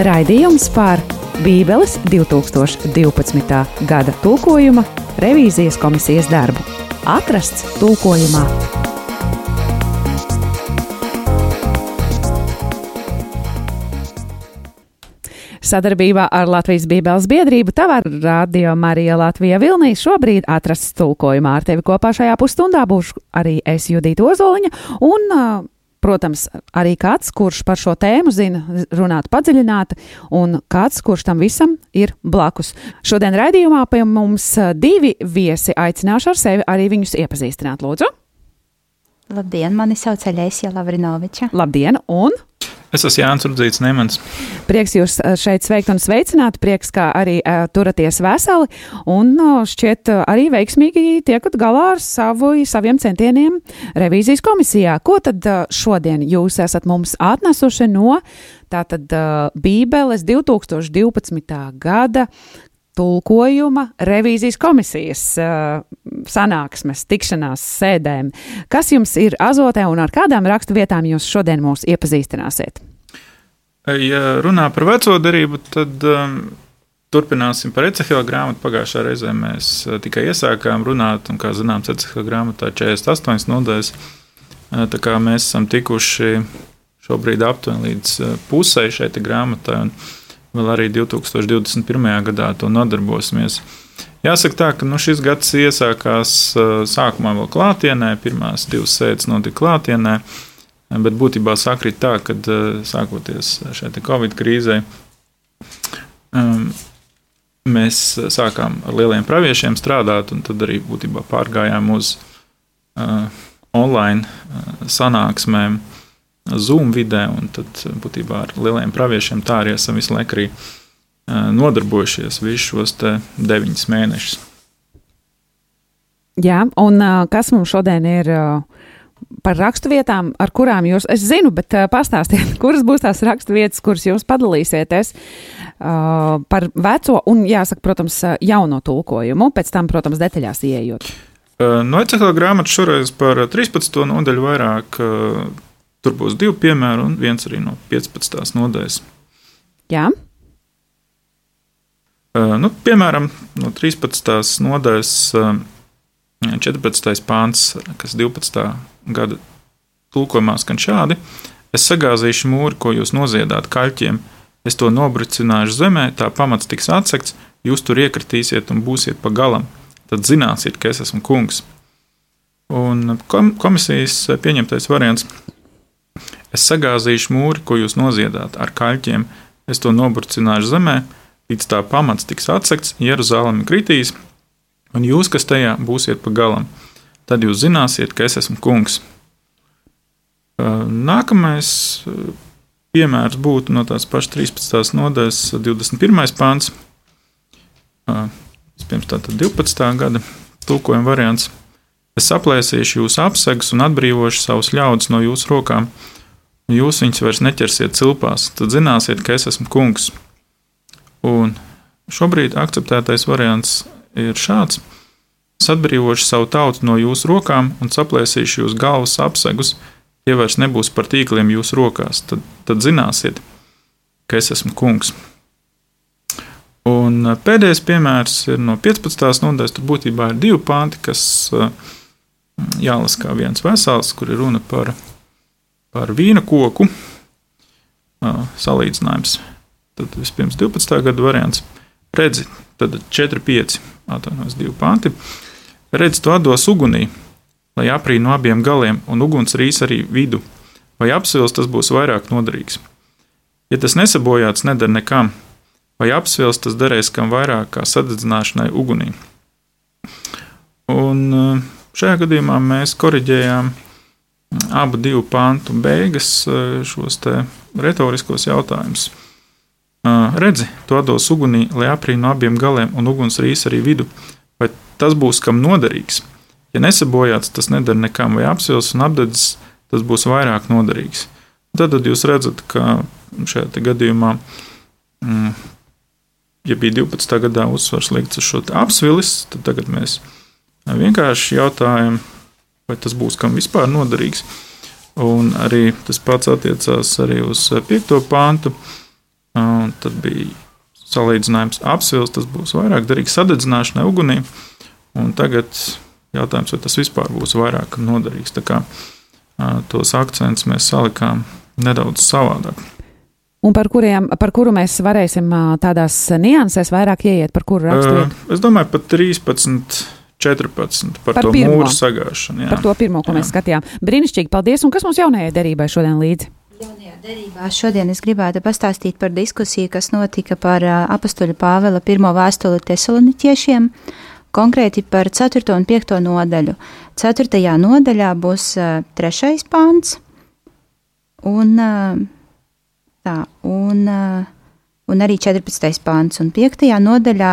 Raidījums par Bībeles 2012. gada tulkojuma revīzijas komisijas darbu. Atrasts tulkojumā. Sadarbībā ar Latvijas Bībeles biedrību Tavā radio Marija Latvija Vilnī šobrīd atrasts tulkojumā. Ar tevi kopā šajā pusstundā būšu arī es Judita Ozoliņa un uh, Protams, arī kāds, kurš par šo tēmu zina, runāt padziļināti, un kāds, kurš tam visam ir blakus. Šodien raidījumā pie mums divi viesi aicināšu ar sevi arī viņus iepazīstināt. Lūdzu! Labdien, mani sauc Eļēsija Lavrinoviča. Labdien, un Es esmu Jānis Rudzīts Nemans. Prieks jūs eh, šeit sveikt un sveicināt. Prieks, ka arī uh, turaties veseli un uh, šķiet uh, arī veiksmīgi tiekat galā ar savu, saviem centieniem revīzijas komisijā. Ko tad uh, šodien jūs esat mums atnesuši no tātad uh, Bībeles 2012. gada tulkojuma revīzijas komisijas uh, sanāksmes, tikšanās sēdēm. Kas jums ir azotē un ar kādām rakstu vietām jūs šodien mūs iepazīstināsiet? Ja runā par veco darību, tad um, turpināsim par Ecehila grāmatu. Pagājušā reizē mēs uh, tikai iesākām runāt, un, kā zināms, Ecehila grāmatā 48 nodaļas. Uh, tā kā mēs esam tikuši šobrīd aptuveni līdz uh, pusē šai grāmatai, un vēl arī 2021. gadā to nodarbosimies. Jāsaka, tā, ka nu, šis gads iesākās sākumā vēl klātienē, pirmās divas sēdes notika klātienē, bet būtībā sakrīt tā, ka sākoties šai Covid krīzei, mēs sākām ar lieliem praviešiem strādāt, un tad arī būtībā pārgājām uz online sanāksmēm. Zoom vidē, un tad būtībā ar lieliem praviešiem tā arī esam visu laiku arī nodarbojušies visus šos deviņus mēnešus. Jā, un kas mums šodien ir par raksturvietām, ar kurām jūs, es zinu, bet pastāstiet, kuras būs tās raksturvietas, kuras jūs padalīsieties par veco un, jāsaka, protams, jauno tulkojumu, pēc tam, protams, detaļās ieejot. No Ecehela grāmatas šoreiz par 13. nodaļu vairāk Tur būs divi piemēri, un viens arī no 15. nodaļas. Jā. Nu, piemēram, no 13. nodaļas uh, 14. pāns, kas 12. gada tulkojumā skan šādi: Es sagāzīšu mūri, ko jūs noziedāt kaļķiem, es to nobricināšu zemē, tā pamats tiks atsekts, jūs tur iekritīsiet un būsiet pa galam. Tad zināsiet, ka es esmu kungs. Un komisijas pieņemtais variants Es sagāzīšu mūri, ko jūs noziedāt ar kaļķiem, es to noburcināšu zemē, līdz tā pamats tiks atsekts, Jeruzaleme kritīs, un jūs, kas tajā būsiet pa galam, tad jūs zināsiet, ka es esmu kungs. Nākamais piemērs būtu no tās pašas 13. nodaļas, 21. pāns, pirms tātad 12. gada tulkojuma variants. Es aplēsīšu jūsu apsegus un atbrīvošu savus ļaudis no jūsu rokām jūs viņus vairs neķersiet cilpās, tad zināsiet, ka es esmu kungs. Un šobrīd akceptētais variants ir šāds. Es atbrīvošu savu tautu no jūsu rokām un saplēsīšu jūsu galvas apsegus. Tie vairs nebūs par tīkliem jūsu rokās. Tad, tad zināsiet, ka es esmu kungs. Un pēdējais piemērs ir no 15. nodaļas. Tur būtībā ir divi panti, kas jālasa kā viens vesels, kur ir runa par par vīna koku salīdzinājums. Tad vispirms 12. gada variants. Redzi, tad 4, 5, atvainojos, 2 panti. Redzi, to dos ugunī, lai aprī no abiem galiem, un uguns rīs arī vidu. Vai apsvils tas būs vairāk noderīgs? Ja tas nesabojāts, neder nekam, vai apsvils tas derēs kam vairāk kā sadedzināšanai ugunī. Un šajā gadījumā mēs koriģējām abu divu pantu beigas eh, šos retoriskos jautājumus. Eh, redzi, to dos ugunī, lai aprī no abiem galiem, un uguns rīs arī vidu. Vai tas būs kam noderīgs? Ja nesabojāts, tas neder nekam, vai apsils un apdedzis, tas būs vairāk noderīgs. Tad, tad jūs redzat, ka šajā gadījumā, mm, ja bija 12. gadā uzsvars likts uz šo apsvilis, tad tagad mēs vienkārši jautājam, vai tas būs kam vispār noderīgs. Un arī tas pats attiecās arī uz piekto pāntu. Un tad bija salīdzinājums apsils, tas būs vairāk derīgs sadedzināšanai ugunī. Un tagad jautājums, vai tas vispār būs vairāk noderīgs. Tā kā tos akcentus mēs salikām nedaudz savādāk. Un par, kuriem, par kuru mēs varēsim tādās niansēs vairāk ieiet, par kuru raksturot? Uh, es domāju, pat 13, 14 par, par to pirmo. mūru sagāšanu. Jā. Par to pirmo, ko jā. mēs skatījām. Brīnišķīgi, paldies! Un kas mums jaunajai derībai šodien līdzi? Jaunajā derībā šodien es gribētu pastāstīt par diskusiju, kas notika par apustuļa Pāvela pirmo vēstuli tesaloniķiešiem, konkrēti par 4. un 5. nodaļu. 4. nodaļā būs trešais pāns, un, tā, un, un arī 14. pāns, un 5. nodaļā,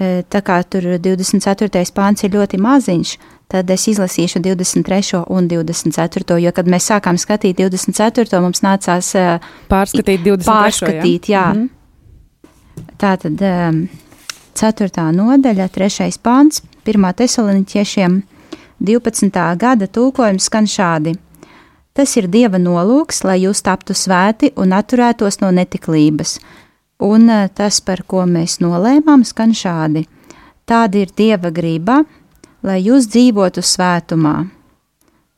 tā kā tur 24. pāns ir ļoti maziņš, tad es izlasīšu 23. un 24. Jo, kad mēs sākām skatīt 24. mums nācās pārskatīt 23. Pārskatīt, jā. jā. Mm -hmm. Tā tad 4. nodaļa, 3. pāns, 1. tesaloniķiešiem 12. gada tulkojums skan šādi. Tas ir Dieva nolūks, lai jūs taptu svēti un atturētos no netiklības, un tas, par ko mēs nolēmām, skan šādi. Tāda ir Dieva grība, lai jūs dzīvotu svētumā.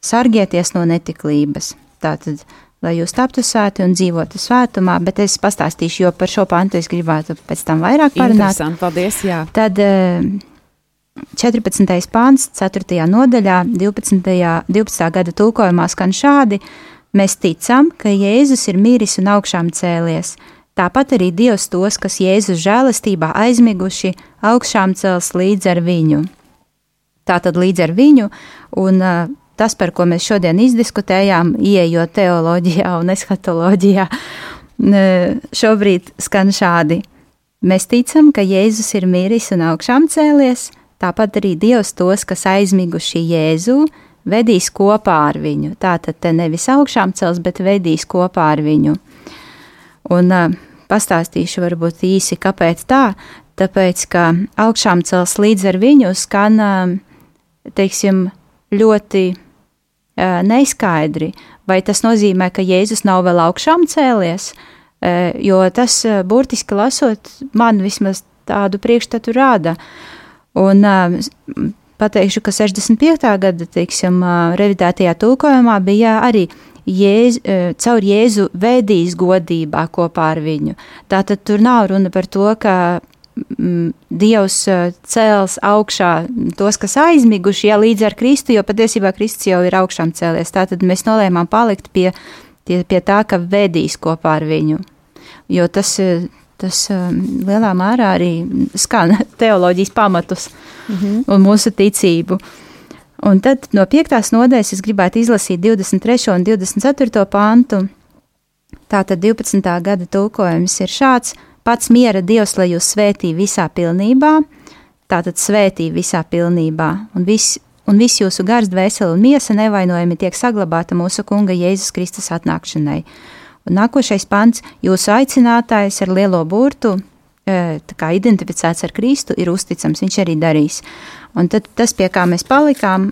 Sargieties no netiklības. Tātad, lai jūs taptu svēti un dzīvotu svētumā, bet es pastāstīšu, jo par šo pantu es gribētu pēc tam vairāk parunāt. Paldies, jā. Tad 14. pāns, 4. nodaļā, 12. 12. gada tulkojumā skan šādi: Mēs ticam, ka Jēzus ir miris un augšām cēlies. Tāpat arī Dievs tos, kas Jēzus žēlastībā aizmiguši, augšām cels līdz ar viņu tātad līdz ar viņu, un uh, tas, par ko mēs šodien izdiskutējām, ieejot teoloģijā un eskatoloģijā, šobrīd skan šādi. Mēs ticam, ka Jēzus ir miris un augšām cēlies, tāpat arī Dievs tos, kas aizmiguši Jēzu, vedīs kopā ar viņu. Tātad te nevis augšām cels, bet vedīs kopā ar viņu. Un uh, pastāstīšu varbūt īsi, kāpēc tā, tāpēc, ka augšām cels līdz ar viņu skan uh, teiksim, ļoti uh, neskaidri, vai tas nozīmē, ka Jēzus nav vēl augšām cēlies, uh, jo tas uh, burtiski lasot, man vismaz tādu priekšstatu rāda. Un uh, pateikšu, ka 65. gada, teiksim, uh, revidētajā tulkojumā bija arī Jēz, caur Jēzu vēdīs godībā kopā ar viņu. Tātad tur nav runa par to, ka Dievs cēls augšā tos, kas aizmiguši, ja līdz ar Kristu, jo patiesībā Kristus jau ir augšām cēlies. Tātad mēs nolēmām palikt pie, pie, pie tā, ka vedīs kopā ar viņu. Jo tas, tas lielā mērā arī skan teoloģijas pamatus mm -hmm. un mūsu ticību. Un tad no piektās nodaļas es gribētu izlasīt 23. un 24. pantu. Tātad 12. gada tulkojums ir šāds – Pats miera Dievs, lai jūs svētī visā pilnībā, tātad svētī visā pilnībā, un viss un viss jūsu gars, dvēsele un miesa nevainojami tiek saglabāta mūsu Kunga Jēzus Kristus atnākšanai. Un nākošais pants - jūsu aicinātājs ar lielo burtu, e, kā identificēts ar Kristu, ir uzticams, viņš arī darīs. Un tad tas, pie kā mēs palikām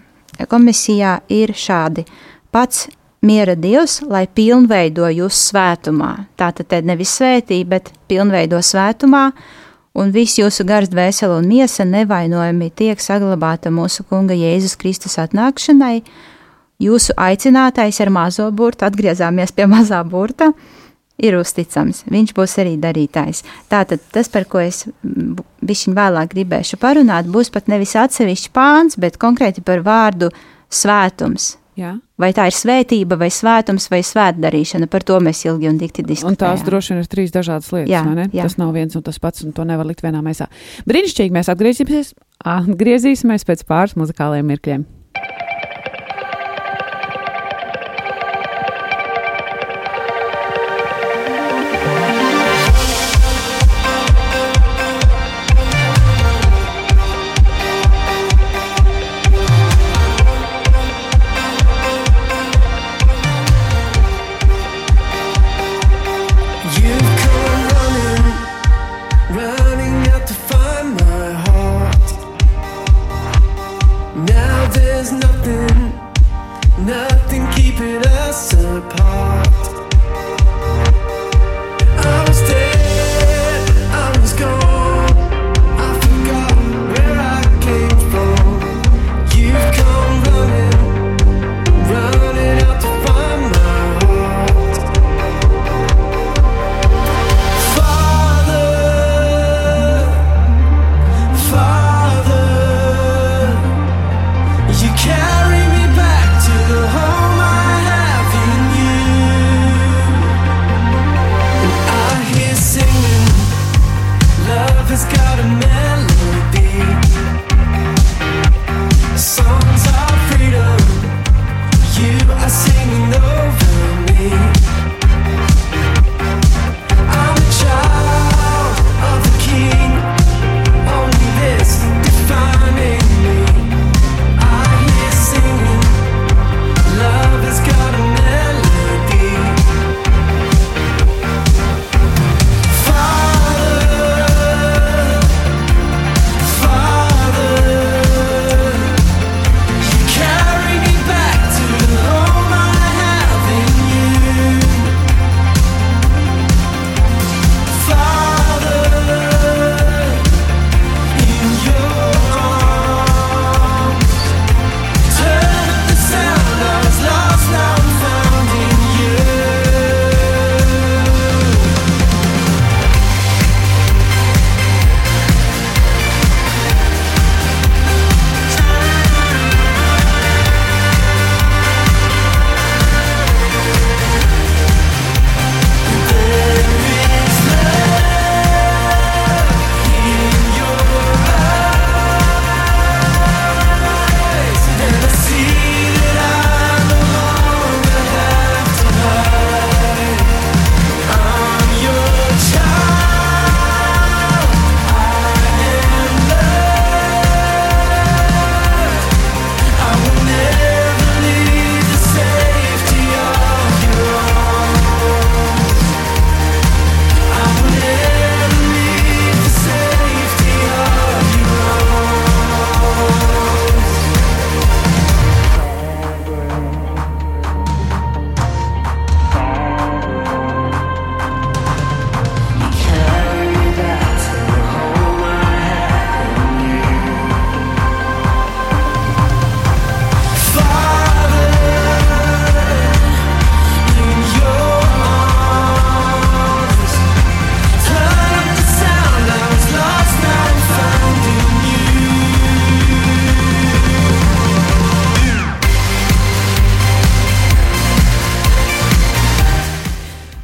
komisijā, ir šādi. Pats miera Dievs, lai pilnveido jūs svētumā. Tātad te nevis svētī, bet pilnveido svētumā, un viss jūsu gars, dvēsele un miesa nevainojami tiek saglabāta mūsu Kunga Jēzus Kristus atnākšanai. Jūsu aicinātais ar mazo burtu, atgriezāmies pie mazā burta, ir uzticams. Viņš būs arī darītājs. Tātad tas, par ko es bišķiņ vēlāk gribēšu parunāt, būs pat nevis atsevišķi pāns, bet konkrēti par vārdu svētums Jā. Vai tā ir svētība, vai svētums, vai svētdarīšana, par to mēs ilgi un dikti diskutējam. Un tās droši vien ir trīs dažādas lietas, jā, vai ne? Jā. Tas nav viens un tas pats, un to nevar likt vienā maisā. Brīnišķīgi mēs atgriezīsimies, atgriezīsimies pēc pāris muzikāliem mirkļiem.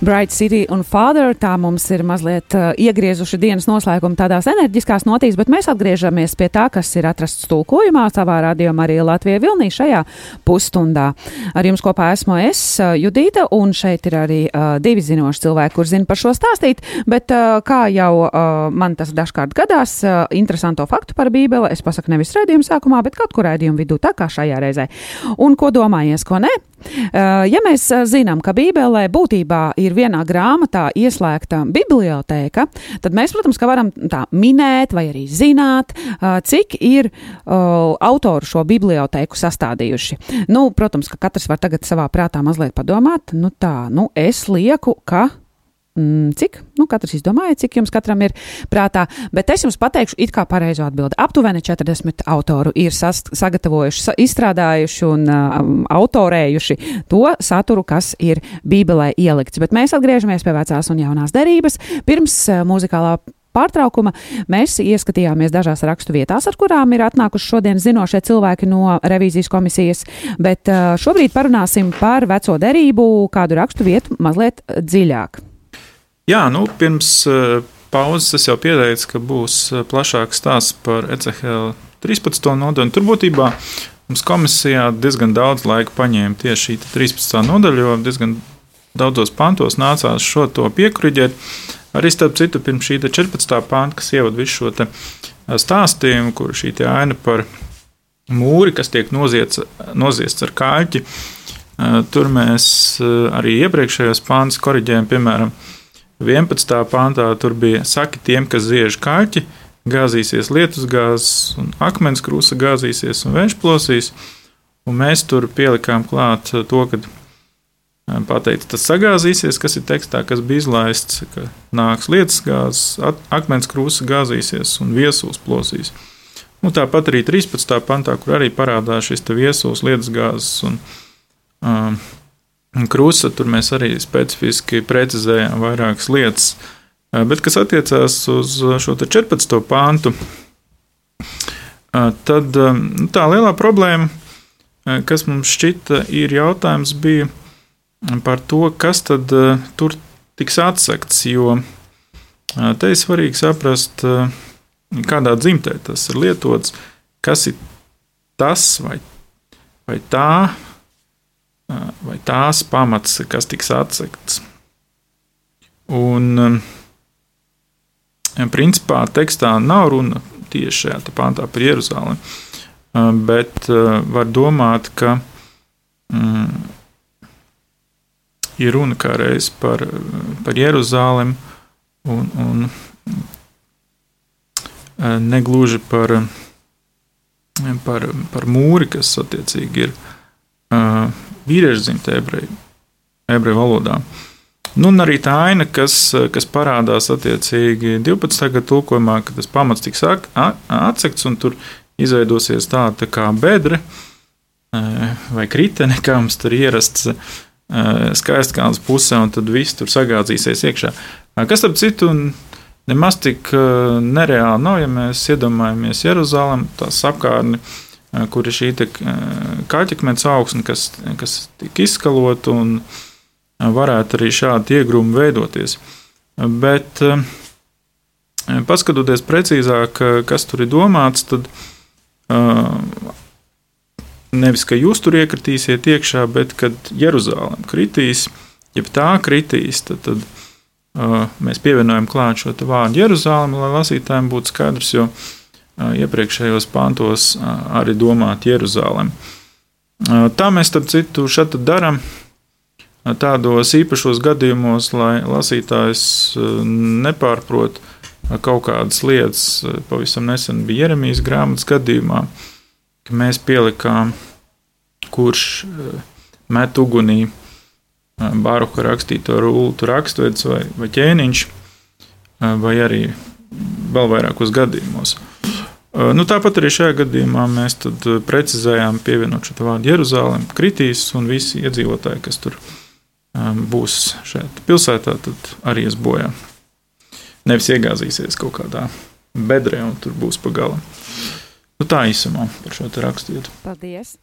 Bright City un Father. Tā mums ir mazliet uh, iegriezuši dienas noslēgumu tādās enerģiskās notīs, bet mēs atgriežamies pie tā, kas ir atrasts tulkojumā savā radījumā arī Latvijā Vilnī šajā pusstundā. Ar jums kopā esmu es, uh, Judīta, un šeit ir arī uh, divi zinoši cilvēki, kur zina par šo stāstīt, bet uh, kā jau uh, man tas dažkārt gadās, uh, interesanto faktu par Bībeli es pasaku nevis raidījuma sākumā, bet kaut kur raidījuma vidū, tā kā šajā reizē. Un ko domājies, ko nē? Ja mēs zinām, ka Bībelē būtībā ir vienā grāmatā ieslēgta bibliotēka, tad mēs, protams, varam tā minēt vai arī zināt, cik ir autoru šo bibliotēku sastādījuši. Nu, protams, ka katrs var tagad savā prātā mazliet padomāt, nu tā, nu es lieku, ka mm, cik, nu, katrs izdomāja, cik jums katram ir prātā, bet es jums pateikšu it kā pareizo atbildi. Aptuveni 40 autoru ir sast, sagatavojuši, sa, izstrādājuši un um, autorējuši to saturu, kas ir Bībelē ielikts. Bet mēs atgriežamies pie vecās un jaunās derības. Pirms uh, muzikālā pārtraukuma mēs ieskatījāmies dažās rakstu vietās, ar kurām ir atnākuši šodien zinošie cilvēki no revīzijas komisijas, bet uh, šobrīd parunāsim par veco derību, kādu rakstu vietu mazliet dziļāk. Jā, nu, pirms uh, pauzes es jau pieteicu, ka būs uh, plašāks stāsts par ECHL 13. nodaļu. Tur būtībā mums komisijā diezgan daudz laika paņēma tieši šī 13. nodaļa, jo diezgan daudzos pantos nācās šo to piekuriģēt. Arī starp citu, pirms šī 14. panta, kas ievada visu šo uh, stāstījumu, kur šī aina par mūri, kas tiek noziets, noziests ar kāļķi, tur mēs arī iepriekšējos pāns korģējam, piemēram, 11. pāntā tur bija saki tiem, kas ziež kaķi, gāzīsies lietusgāzes, un akmens krūsa gāzīsies un vējš plosīs. Un mēs tur pielikām klāt to, ka pateicis, tas sagāzīsies, kas ir tekstā, kas bija izlaists, ka nāks lietusgāzes, akmens krūsa gāzīsies un viesuls plosīs. Nu, tāpat arī 13. pantā, kur arī parādās šis viesuls, lietusgāzes un um, Krusta tur mēs arī specifiski precizējām vairākas lietas. Bet kas attiecās uz šo 14. pāntu, tad nu, tā lielā problēma, kas mums šķita, ir jautājums bija par to, kas tad tur tiks atsekts. Jo te ir svarīgi saprast, kādā dzimtē tas ir lietots, kas ir tas vai, vai tā vai tās pamats, kas tiks atsekts. Un, principā, tekstā nav runa tieši šajā pāntā par Jeruzalemi, bet var domāt, ka mm, ir runa kā reiz par, par Jeruzalemi un, un negluži par, par, par mūri, kas attiecīgi ir vīriešu dzimta ebreju, ebreju valodā. Nu, un arī tā aina, kas, kas parādās attiecīgi 12. gada tulkojumā, kad tas pamats tiks atsekts un tur izveidosies tāda tā kā bedre vai kritene, kā mums tur ierasts skaistkāns pusē, un tad viss tur sagādzīsies iekšā. Kas ap citu nemaz tik nereāli nav, ja mēs iedomājamies Jeruzalem, tās apkārtni kur ir šī kaķekmens augsne, kas, kas tika izskalota un varētu arī šādi iegrūmi veidoties. Bet, paskatoties precīzāk, kas tur ir domāts, tad nevis, ka jūs tur iekritīsiet iekšā, bet kad Jeruzalem kritīs, jeb tā kritīs, tad, tad mēs pievienojam klāt šo vārdu Jeruzalem, lai lasītājiem būtu skaidrs, jo iepriekšējos pantos arī domāt Jeruzalem. Tā mēs, starp citu, šeit darām tādos īpašos gadījumos, lai lasītājs nepārprot kaut kādas lietas. Pavisam nesen bija Jeremijas grāmatas gadījumā, ka mēs pielikām, kurš met ugunī Bāruka rakstīto rultu raksturviets vai, vai ķēniņš, vai arī vēl vairākos gadījumos. Nu, tāpat arī šajā gadījumā mēs precizējām, pievienot šo vārdu Jeruzalem, kritīs un visi iedzīvotāji, kas tur būs šeit pilsētā, tad arī ies bojā. Nevis iegāzīsies kaut kādā bedrē un tur būs pagalam. Nu, tā īsumā par šo rakstītu. Paldies!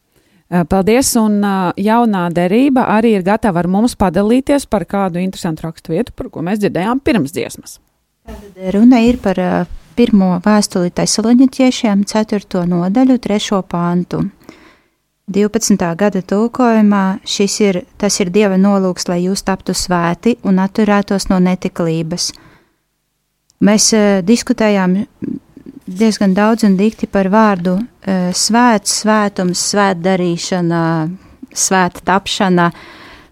Paldies, un jaunā derība arī ir gatava ar mums padalīties par kādu interesantu rakstu vietu, par ko mēs dzirdējām pirms dziesmas. Runa ir par pirmo vēstuli Thesaloņķiešiem, 4. nodaļu, 3. pāntu. 12. gada tulkojumā šis ir, tas ir Dieva nolūks, lai jūs taptu svēti un atturētos no netiklības. Mēs uh, diskutējām diezgan daudz un dikti par vārdu uh, svēts, svētums, svētdarīšana, svēta tapšana,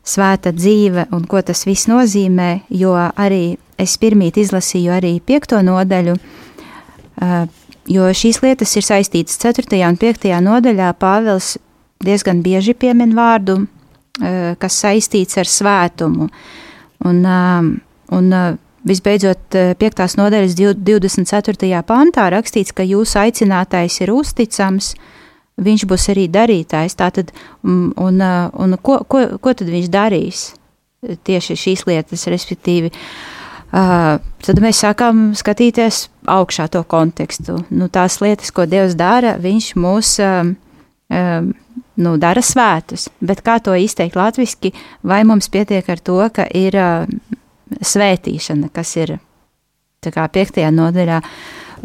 svēta dzīve un ko tas viss nozīmē, jo arī es pirmīt izlasīju arī piekto nodaļu, uh, jo šīs lietas ir saistītas 4. un 5. nodaļā Pāvils diezgan bieži piemin vārdu, eh, kas saistīts ar svētumu. Un, um, un uh, visbeidzot, 5. Eh, nodaļas 24. pantā rakstīts, ka jūsu aicinātais ir uzticams, viņš būs arī darītājs. Tātad, un, un, uh, un ko, ko, ko tad viņš darīs? Tieši šīs lietas, respektīvi, Uh, tad mēs sākām skatīties augšā to kontekstu. Nu, tās lietas, ko Dievs dara, Viņš mūs uh, uh, nu, dara svētus, bet kā to izteikt latviešu, vai mums pietiek ar to, ka ir uh, svētīšana, kas ir kā piektajā nodaļā.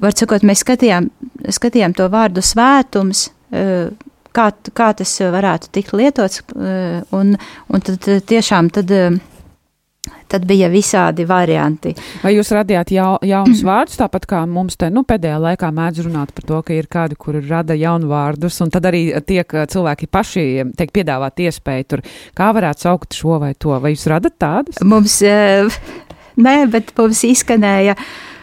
Var sakot, mēs skatījām, skatījām to vārdu svētums, kā, kā tas varētu tikt lietots, uh, un, un tad tiešām tad. Tad bija visādi varianti. Vai jūs radījāt jau, jaunus vārdus, tāpat kā mums te nu, pēdējā laikā mēdz runāt par to, ka ir kādi, kuri rada jaunu vārdus, un tad arī tiek cilvēki paši tiek piedāvāt iespēju tur, kā varētu saukt šo vai to. Vai jūs radat tādus? Mums, nē, bet mums izskanēja. Uh,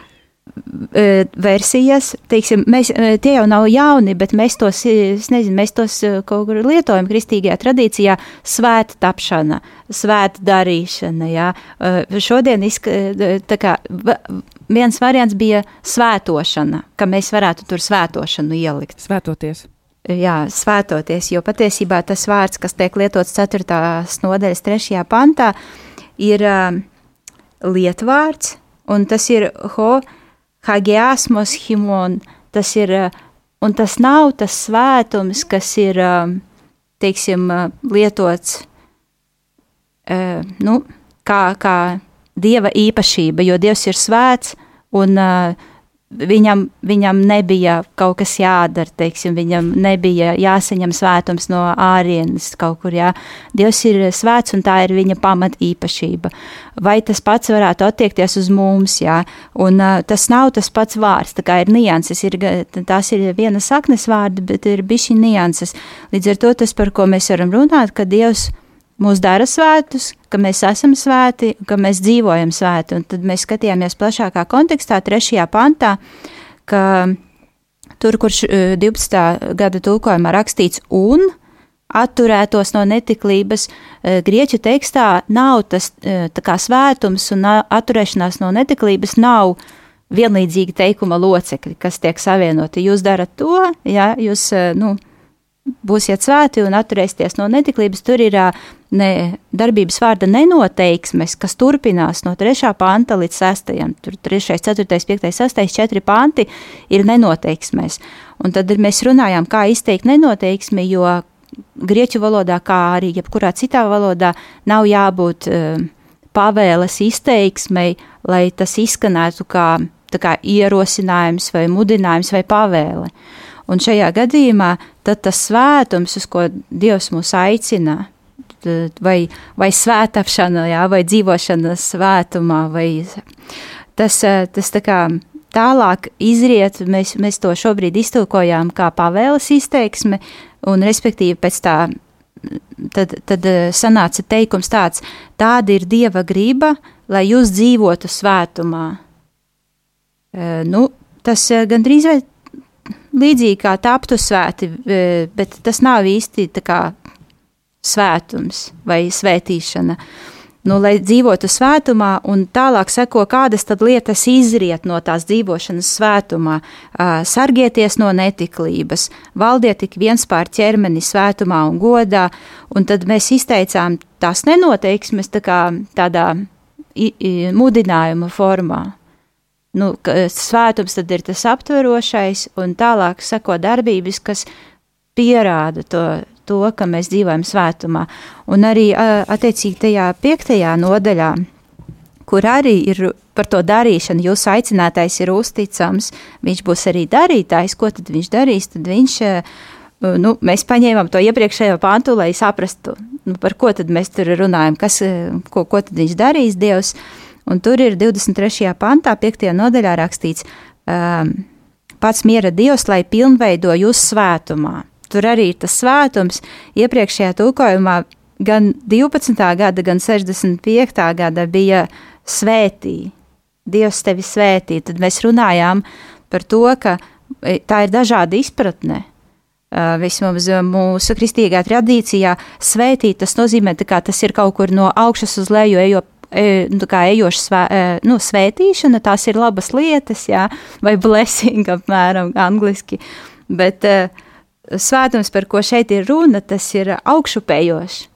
versijas, teiksim, mēs, e, tie jau nav jauni, bet mēs tos, es nezinu, mēs tos e, kaut kur lietojam kristīgajā tradīcijā svēta tapšana, svēta darīšana, jā. Šodien izk, tā kā viens variants bija svētošana, ka mēs varētu tur svētošanu ielikt. Svētoties. Jā, svētoties, jo patiesībā tas vārds, kas tiek lietots 4. nodaļas 3. pantā, ir uh, lietvārds, un tas ir ho, uh, hagiasmos himon, tas ir, eh, un tas nav tas svētums, kas ir, eh, teiksim, eh, lietots, nu, kā, kā Dieva īpašība, jo Dievs ir svēts, un uh, viņam, viņam nebija kaut kas jādara, teiksim, viņam nebija jāsaņem svētums no ārienes kaut kur, jā. Dievs ir svēts un tā ir viņa pamat īpašība. Vai tas pats varētu attiekties uz mums, jā, un uh, tas nav tas pats vārds, tā kā ir nianses, ir, tās ir viena saknes vārdi, bet ir bišķi nianses. Līdz ar to tas, par ko mēs varam runāt, ka Dievs mūs dara svētus, ka mēs esam svēti, ka mēs dzīvojam svēti. Un tad mēs skatījāmies plašākā kontekstā, trešajā pantā, ka tur, kurš 12. E, gada tulkojumā rakstīts un atturētos no netiklības, e, grieķu tekstā nav tas e, tā kā svētums un atturēšanās no netiklības nav vienlīdzīgi teikuma locekļi, kas tiek savienoti. Jūs darat to, ja jūs, nu, būsiet svēti un atturēsieties no netiklības, tur ir ne, darbības vārda nenoteiksmes, kas turpinās no 3. panta līdz 6. Tur 3, 4, 5, 6, 4 panti ir nenoteiksmēs. Un tad mēs runājām, kā izteikt nenoteiksmi, jo grieķu valodā, kā arī jebkurā citā valodā, nav jābūt uh, pavēles izteiksmei, lai tas izskanētu kā, kā ierosinājums vai mudinājums vai pavēle. Un šajā gadījumā tas svētums, uz ko Dievs mūs aicina, vai, vai svētāpšana, jā, vai dzīvošana svētumā, vai tas, tas tā kā tālāk izriet, mēs, mēs to šobrīd iztulkojām kā pavēles izteiksme, un respektīvi pēc tā, tad, tad sanāca teikums tāds, tāda ir Dieva grība, lai jūs dzīvotu svētumā. Nu, tas gandrīz vai līdzīgi kā taptu svēti, bet tas nav īsti tā kā svētums vai svētīšana. Nu, lai dzīvotu svētumā, un tālāk seko, kādas lietas izriet no tās dzīvošanas svētumā. Sargieties no netiklības, valdiet tik viens pār ķermeni svētumā un godā, un tad mēs izteicām tās nenoteiksmes tā kā tādā mudinājuma formā nu, svētums tad ir tas aptverošais, un tālāk seko darbības, kas pierāda to, to, ka mēs dzīvojam svētumā. Un arī attiecīgi tajā piektajā nodaļā, kur arī ir par to darīšanu, jūsu aicinātais ir uzticams, viņš būs arī darītājs, ko tad viņš darīs, tad viņš, nu, mēs paņēmām to iepriekšējo pantu, lai saprastu, nu, par ko tad mēs tur runājam, kas, ko, ko tad viņš darīs Dievs, un tur ir 23. pantā, 5. nodaļā rakstīts, um, pats miera Dievs, lai pilnveido jūs svētumā. Tur arī ir tas svētums iepriekšējā tulkojumā gan 12. gada, gan 65. gada bija svētī. Dievs tevi svētī. Tad mēs runājām par to, ka e, tā ir dažāda izpratne. Vismaz mūsu kristīgā tradīcijā svētīt tas nozīmē, ka tas ir kaut kur no augšas uz leju ejot E, nu, kā ejoša svē, e, nu, svētīšana, tās ir labas lietas, jā, vai blessing, apmēram, angliski. Bet uh, svētums, par ko šeit ir runa, tas ir augšupējošs.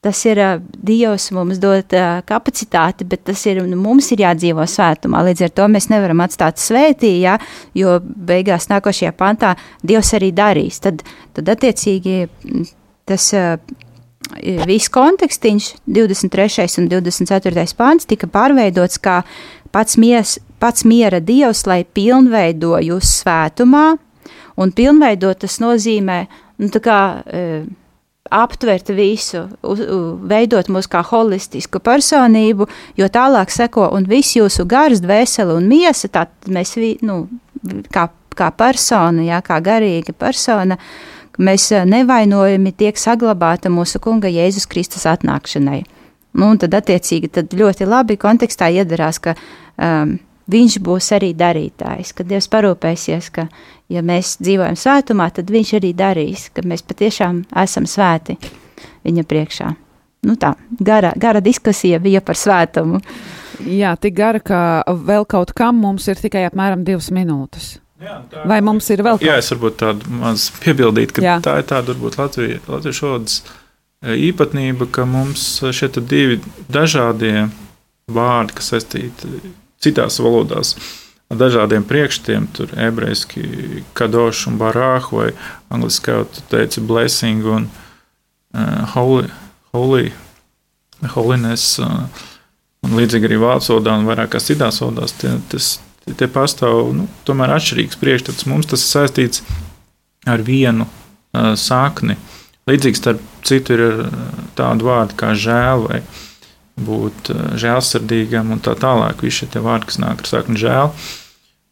Tas ir Dievs mums dot kapacitāti, bet tas ir nu, mums ir jādzīvo svētumā. Līdz ar to mēs nevaram atstāt svētī, ja, jo beigās nākošajā pantā Dievs arī darīs. Tad, tad attiecīgi tas. Uh, viss kontekstiņš, 23. un 24. pāns, tika pārveidots kā pats, mies, pats miera dievs, lai pilnveido jūs svētumā, un pilnveidot tas nozīmē, nu, tā kā e, aptvert visu, uz, veidot mūs kā holistisku personību, jo tālāk seko un viss jūsu gars, dvēsele un miesa, tā mēs, nu, kā, kā persona, jā, kā garīga persona, uh, mēs eh, nevainojami tiek saglabāta mūsu Kunga Jēzus Kristus atnākšanai. Nu, un tad, attiecīgi, tad ļoti labi kontekstā iedarās, ka um, viņš būs arī darītājs, ka Dievs parūpēsies, ka, ja mēs dzīvojam svētumā, tad viņš arī darīs, ka mēs patiešām esam svēti viņa priekšā. Nu tā, gara, gara diskusija bija par svētumu. Jā, tik gara, ka vēl kaut kam mums ir tikai apmēram divas minūtes. Tā, Vai mums ir vēl tāds? Jā, es varbūt tādu maz piebildītu, ka Jā. tā ir tāda varbūt Latvijas, Latvijas valodas e, īpatnība, ka mums šeit ir divi dažādie vārdi, kas saistīti citās valodās. Ar dažādiem priekšstiem, tur ebrejiski kadošs un barāhu, vai angliski kā tu teici, blessing un uh, holy, holy, holiness, uh, un līdzīgi arī vācu valodā un vairākās citās valodās. Tie, tas, Tie pastāv nu, tomēr atšķirīgs priekšstats. Mums tas ir saistīts ar vienu uh, sakni. Līdzīgs starp citu ir tādu vārdu kā žēl vai būt uh, žēlsirdīgam un tā tālāk. Visi šie vārdi, kas nāk ar sakni žēl.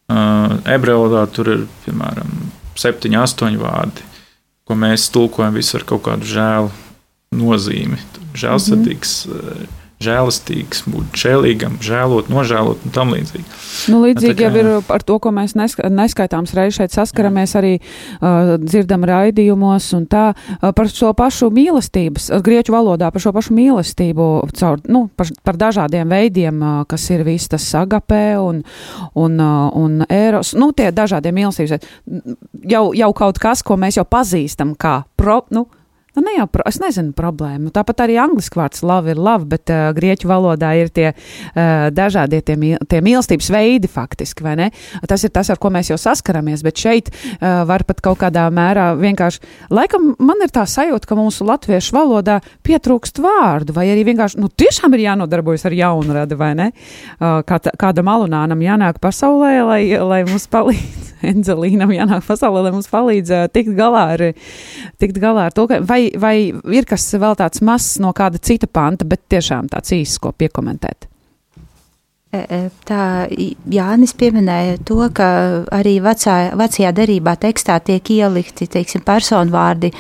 Uh, ebreju valodā tur ir piemēram septiņi, astoņi vārdi, ko mēs tulkojam visu ar kaut kādu žēlu nozīmi. Žēlsirdīgs. Mm -hmm žēlastīgs, būt žēlīgam, žēlot, nožēlot un tam līdzīgi. Nu, līdzīgi jau ir ar to, ko mēs neskaitāms reizes šeit saskaramies, arī uh, dzirdam raidījumos un tā uh, par šo pašu mīlestības, grieķu valodā par šo pašu mīlestību, caur, nu, par, par dažādiem veidiem, uh, kas ir viss tas agapē un, un, uh, un ēros, nu, tie dažādie mīlestības, jau, jau kaut kas, ko mēs jau pazīstam kā pro, nu, Nu, ne jau, es nezinu problēmu. Tāpat arī angļuiski vārds love ir love, bet uh, grieķu valodā ir tie uh, dažādie tie, tie mīlestības veidi faktiski, vai ne? Tas ir tas, ar ko mēs jau saskaramies, bet šeit uh, var pat kaut kādā mērā vienkārši, laikam man ir tā sajūta, ka mūsu latviešu valodā pietrūkst vārdu, vai arī vienkārši, nu, tiešām ir jānodarbojas ar jaunradi, vai ne? Uh, kā, kādam alunānam jānāk pasaulē, lai, lai mums palīdz. Enzelīnam jānāk pasaulē, lai mums palīdz uh, tikt galā ar, tikt galā ar to, ka vai vai, ir kas vēl tāds mazs no kāda cita panta, bet tiešām tāds īsts, ko piekomentēt? E, e, tā Jānis pieminēja to, ka arī vecā, vecajā derībā tekstā tiek ielikti teiksim, personvārdi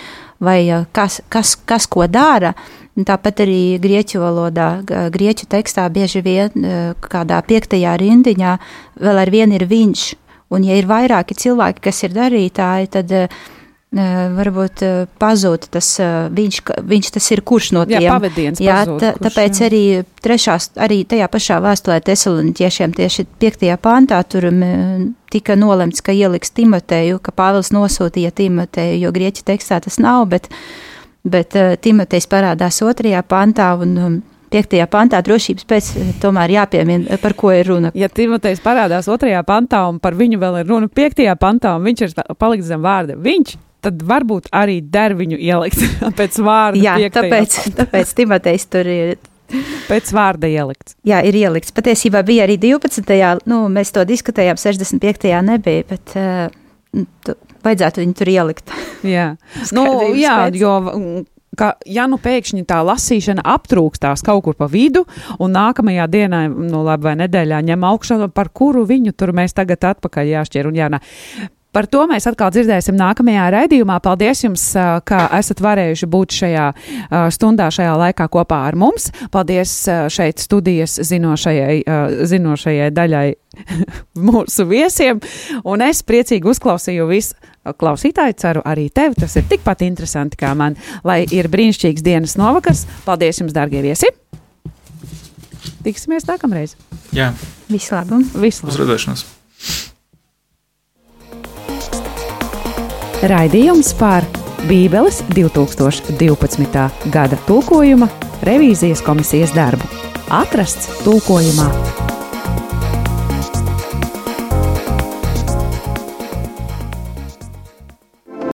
vai kas, kas, kas ko dara. Tāpat arī grieķu valodā, grieķu tekstā bieži vien kādā piektajā rindiņā vēl ar vienu ir viņš. Un, ja ir vairāki cilvēki, kas ir darītāji, tad uh, varbūt pazūd tas viņš, viņš tas ir kurš no tiem. Jā, pavadiens jā, pazūd, tā, kurš, tāpēc jā. arī trešās, arī tajā pašā vēstulē tesaloniķiešiem tieši piektajā pāntā tur tika nolemts, ka ieliks Timoteju, ka Pāvils nosūtīja Timoteju, jo grieķu tekstā tas nav, bet, bet Timotejs parādās otrajā pāntā un Piektajā pantā drošības pēc tomēr jāpiemina, par ko ir runa. Ja Timotejs parādās otrajā pantā un par viņu vēl ir runa piektajā pantā un viņš ir paliks zem vārda, viņš tad varbūt arī der viņu ielikt pēc vārda. Jā, tāpēc, tāpēc Timotejs tur ir. Pēc vārda ielikts. Jā, ir ielikts. Patiesībā bija arī 12. Nu, mēs to diskutējām, 65. nebija, bet uh, tu, vajadzētu viņu tur ielikt. Jā, nu, jā jo ka, ja nu pēkšņi tā lasīšana aptrūkstās kaut kur pa vidu, un nākamajā dienā, nu, labi, vai nedēļā ņem augšā, par kuru viņu tur mēs tagad atpakaļ jāšķir un jānā. Par to mēs atkal dzirdēsim nākamajā raidījumā. Paldies jums, ka esat varējuši būt šajā stundā, šajā laikā kopā ar mums. Paldies šeit studijas zinošajai, zinošajai daļai mūsu viesiem. Un es priecīgi uzklausīju visu klausītāju. Ceru arī tevi. Tas ir tikpat interesanti kā man. Lai ir brīnišķīgs dienas novakars. Paldies jums, dārgie viesi! Tiksimies nākamreiz! Jā, visu labu! Visu labu. Uz redzēšanos! Raidījums par Bībeles 2012. gada tulkojuma revīzijas komisijas darbu atrasts tulkojumā